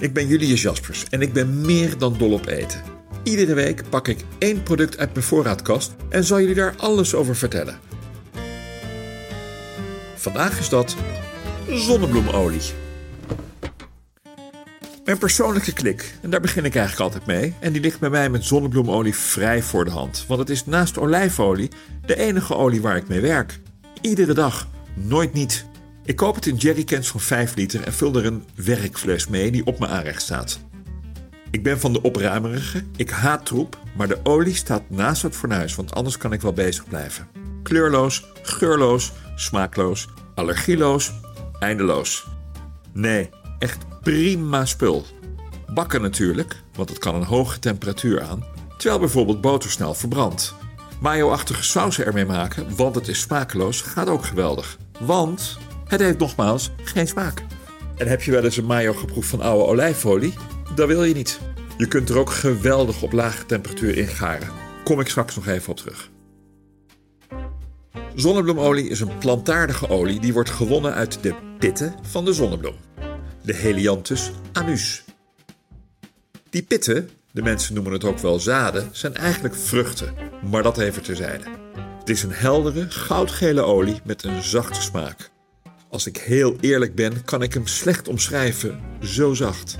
Ik ben Julius Jaspers en ik ben meer dan dol op eten. Iedere week pak ik één product uit mijn voorraadkast en zal jullie daar alles over vertellen. Vandaag is dat zonnebloemolie. Mijn persoonlijke klik, en daar begin ik eigenlijk altijd mee, en die ligt bij mij met zonnebloemolie vrij voor de hand. Want het is naast olijfolie de enige olie waar ik mee werk. Iedere dag, nooit niet. Ik koop het in jerrycans van 5 liter en vul er een werkfles mee die op mijn aanrecht staat. Ik ben van de opruimerige, ik haat troep, maar de olie staat naast het fornuis, want anders kan ik wel bezig blijven. Kleurloos, geurloos, smaakloos, allergieloos, eindeloos. Nee, echt prima spul. Bakken natuurlijk, want het kan een hoge temperatuur aan, terwijl bijvoorbeeld boter snel verbrandt. Mayo-achtige sausen ermee maken, want het is smakeloos, gaat ook geweldig. Want het heeft nogmaals geen smaak. En heb je wel eens een mayo geproefd van oude olijfolie? Dat wil je niet. Je kunt er ook geweldig op lage temperatuur in garen. Kom ik straks nog even op terug. Zonnebloemolie is een plantaardige olie die wordt gewonnen uit de pitten van de zonnebloem. De Helianthus anus. Die pitten, de mensen noemen het ook wel zaden, zijn eigenlijk vruchten, maar dat even terzijde. Het is een heldere, goudgele olie met een zachte smaak. Als ik heel eerlijk ben, kan ik hem slecht omschrijven, zo zacht.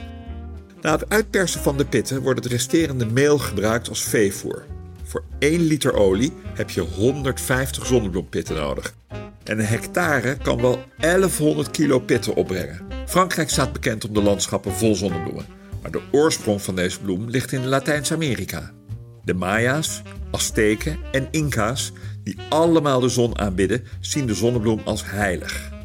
Na het uitpersen van de pitten wordt het resterende meel gebruikt als veevoer. Voor 1 liter olie heb je 150 zonnebloempitten nodig. En een hectare kan wel 1100 kilo pitten opbrengen. Frankrijk staat bekend om de landschappen vol zonnebloemen. Maar de oorsprong van deze bloem ligt in Latijns-Amerika. De Maya's, Azteken en Inca's, die allemaal de zon aanbidden, zien de zonnebloem als heilig.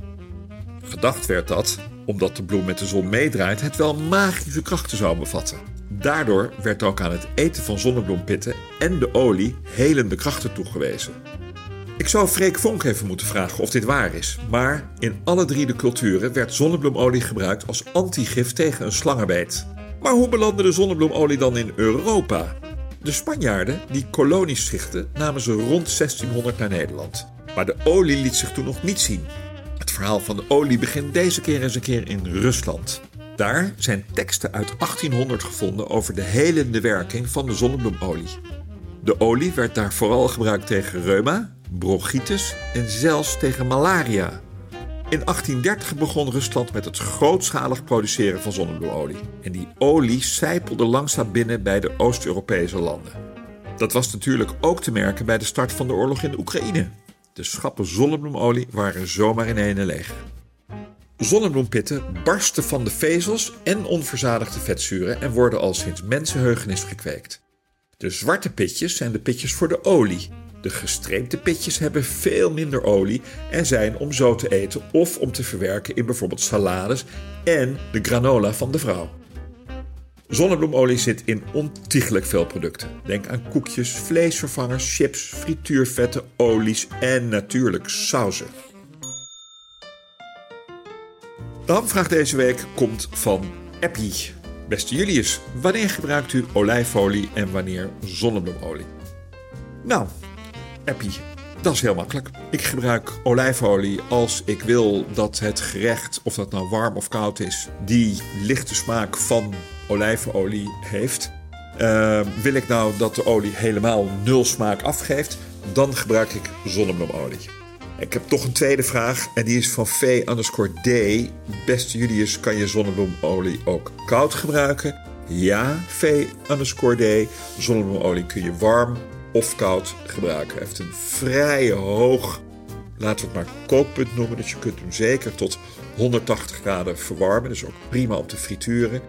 Gedacht werd dat, omdat de bloem met de zon meedraait, het wel magische krachten zou bevatten. Daardoor werd ook aan het eten van zonnebloempitten en de olie helende krachten toegewezen. Ik zou Freek Vonk even moeten vragen of dit waar is, maar in alle drie de culturen werd zonnebloemolie gebruikt als antigif tegen een slangenbeet. Maar hoe belandde de zonnebloemolie dan in Europa? De Spanjaarden die kolonies stichtten, namen ze rond 1600 naar Nederland. Maar de olie liet zich toen nog niet zien. Het verhaal van de olie begint deze keer eens een keer in Rusland. Daar zijn teksten uit 1800 gevonden over de helende werking van de zonnebloemolie. De olie werd daar vooral gebruikt tegen reuma, bronchitis en zelfs tegen malaria. In 1830 begon Rusland met het grootschalig produceren van zonnebloemolie. En die olie sijpelde langzaam binnen bij de Oost-Europese landen. Dat was natuurlijk ook te merken bij de start van de oorlog in de Oekraïne. De schappen zonnebloemolie waren zomaar in ene leeg. Zonnebloempitten barsten van de vezels en onverzadigde vetzuren en worden al sinds mensenheugenis gekweekt. De zwarte pitjes zijn de pitjes voor de olie. De gestreepte pitjes hebben veel minder olie en zijn om zo te eten of om te verwerken in bijvoorbeeld salades en de granola van de vrouw. Zonnebloemolie zit in ontiegelijk veel producten. Denk aan koekjes, vleesvervangers, chips, frituurvetten, olies en natuurlijk sauzen. De hamvraag deze week komt van Eppie. Beste Julius, wanneer gebruikt u olijfolie en wanneer zonnebloemolie? Nou, Eppie, dat is heel makkelijk. Ik gebruik olijfolie als ik wil dat het gerecht, of dat nou warm of koud is, die lichte smaak van olijfolie heeft. Uh, wil ik nou dat de olie helemaal nul smaak afgeeft, dan gebruik ik zonnebloemolie. Ik heb toch een tweede vraag en die is van V underscore D. Beste Julius, kan je zonnebloemolie ook koud gebruiken? Ja, V underscore D. Zonnebloemolie kun je warm of koud gebruiken. Hij heeft een vrij hoog, laten we het maar kookpunt noemen. Dus je kunt hem zeker tot 180 graden verwarmen. Dus ook prima om te frituren.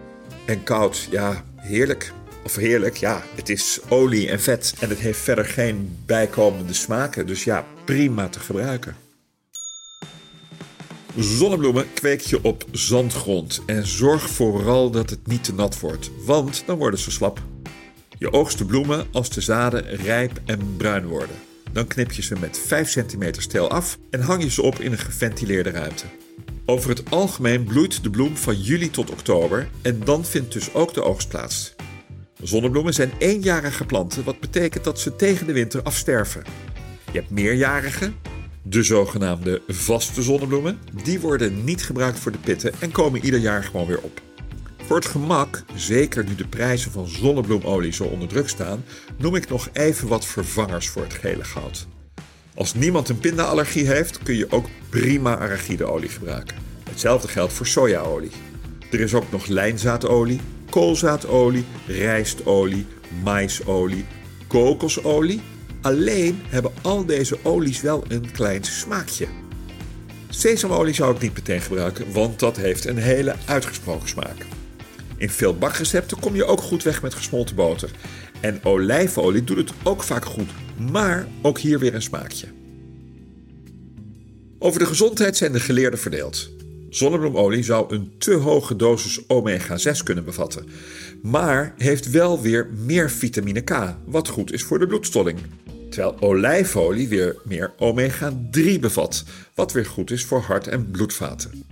En koud, ja, heerlijk. Of heerlijk, ja, het is olie en vet en het heeft verder geen bijkomende smaken. Dus ja, prima te gebruiken. Zonnebloemen kweek je op zandgrond en zorg vooral dat het niet te nat wordt, want dan worden ze slap. Je oogst de bloemen als de zaden rijp en bruin worden. Dan knip je ze met 5 cm stijl af en hang je ze op in een geventileerde ruimte. Over het algemeen bloeit de bloem van juli tot oktober en dan vindt dus ook de oogst plaats. Zonnebloemen zijn eenjarige planten, wat betekent dat ze tegen de winter afsterven. Je hebt meerjarige, de zogenaamde vaste zonnebloemen. Die worden niet gebruikt voor de pitten en komen ieder jaar gewoon weer op. Voor het gemak, zeker nu de prijzen van zonnebloemolie zo onder druk staan, noem ik nog even wat vervangers voor het gele goud. Als niemand een pindaallergie heeft, kun je ook prima arachideolie gebruiken. Hetzelfde geldt voor sojaolie. Er is ook nog lijnzaadolie, koolzaadolie, rijstolie, maisolie, kokosolie. Alleen hebben al deze olies wel een klein smaakje. Sesamolie zou ik niet meteen gebruiken, want dat heeft een hele uitgesproken smaak. In veel bakrecepten kom je ook goed weg met gesmolten boter. En olijfolie doet het ook vaak goed, maar ook hier weer een smaakje. Over de gezondheid zijn de geleerden verdeeld. Zonnebloemolie zou een te hoge dosis omega-6 kunnen bevatten, maar heeft wel weer meer vitamine K, wat goed is voor de bloedstolling. Terwijl olijfolie weer meer omega-3 bevat, wat weer goed is voor hart- en bloedvaten.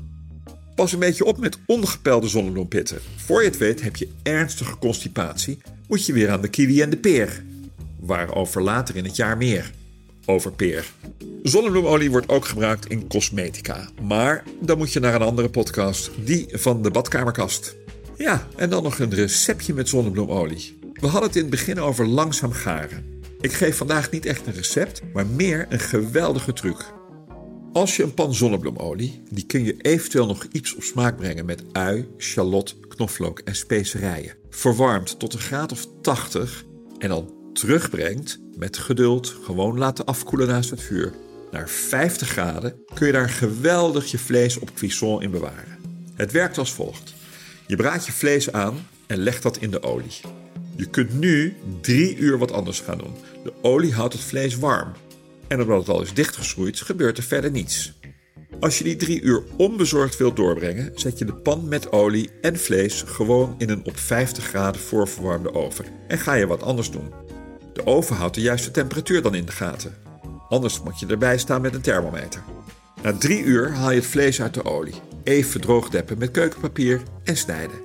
Pas een beetje op met ongepelde zonnebloempitten. Voor je het weet heb je ernstige constipatie, moet je weer aan de kiwi en de peer. Waarover later in het jaar meer. Over peer. Zonnebloemolie wordt ook gebruikt in cosmetica. Maar dan moet je naar een andere podcast, die van de badkamerkast. Ja, en dan nog een receptje met zonnebloemolie. We hadden het in het begin over langzaam garen. Ik geef vandaag niet echt een recept, maar meer een geweldige truc. Als je een pan zonnebloemolie, die kun je eventueel nog iets op smaak brengen met ui, shallot, knoflook en specerijen. Verwarmt tot een graad of 80 en dan terugbrengt met geduld, gewoon laten afkoelen naast het vuur. Naar 50 graden kun je daar geweldig je vlees op cuisson in bewaren. Het werkt als volgt. Je braadt je vlees aan en legt dat in de olie. Je kunt nu drie uur wat anders gaan doen. De olie houdt het vlees warm. En omdat het al is dichtgeschroeid, gebeurt er verder niets. Als je die drie uur onbezorgd wilt doorbrengen, zet je de pan met olie en vlees gewoon in een op 50 graden voorverwarmde oven en ga je wat anders doen. De oven houdt de juiste temperatuur dan in de gaten. Anders moet je erbij staan met een thermometer. Na drie uur haal je het vlees uit de olie. Even droogdeppen met keukenpapier en snijden.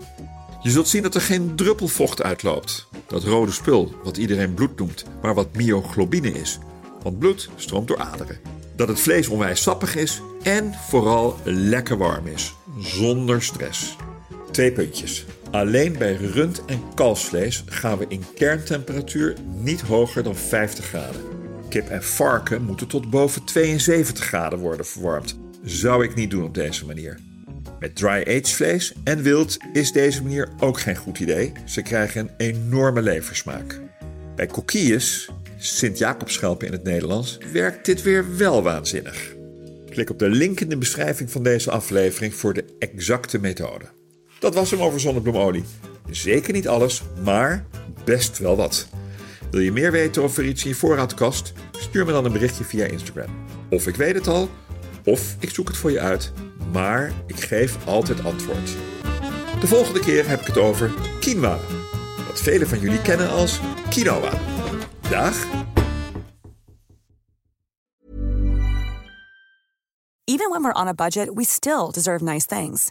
Je zult zien dat er geen druppel vocht uitloopt. Dat rode spul, wat iedereen bloed noemt, maar wat myoglobine is. Want bloed stroomt door aderen. Dat het vlees onwijs sappig is en vooral lekker warm is. Zonder stress. Twee puntjes. Alleen bij rund- en kalfsvlees gaan we in kerntemperatuur niet hoger dan 50 graden. Kip en varken moeten tot boven 72 graden worden verwarmd. Zou ik niet doen op deze manier. Met dry-aged vlees en wild is deze manier ook geen goed idee. Ze krijgen een enorme leversmaak. Bij coquilles, Sint-Jacobschelpen in het Nederlands, werkt dit weer wel waanzinnig. Klik op de link in de beschrijving van deze aflevering voor de exacte methode. Dat was hem over zonnebloemolie. Zeker niet alles, maar best wel wat. Wil je meer weten over iets in je voorraadkast? Stuur me dan een berichtje via Instagram. Of ik weet het al, of ik zoek het voor je uit, maar ik geef altijd antwoord. De volgende keer heb ik het over quinoa, wat velen van jullie kennen als quinoa. Dag! Even when we're on a budget, we still deserve nice things.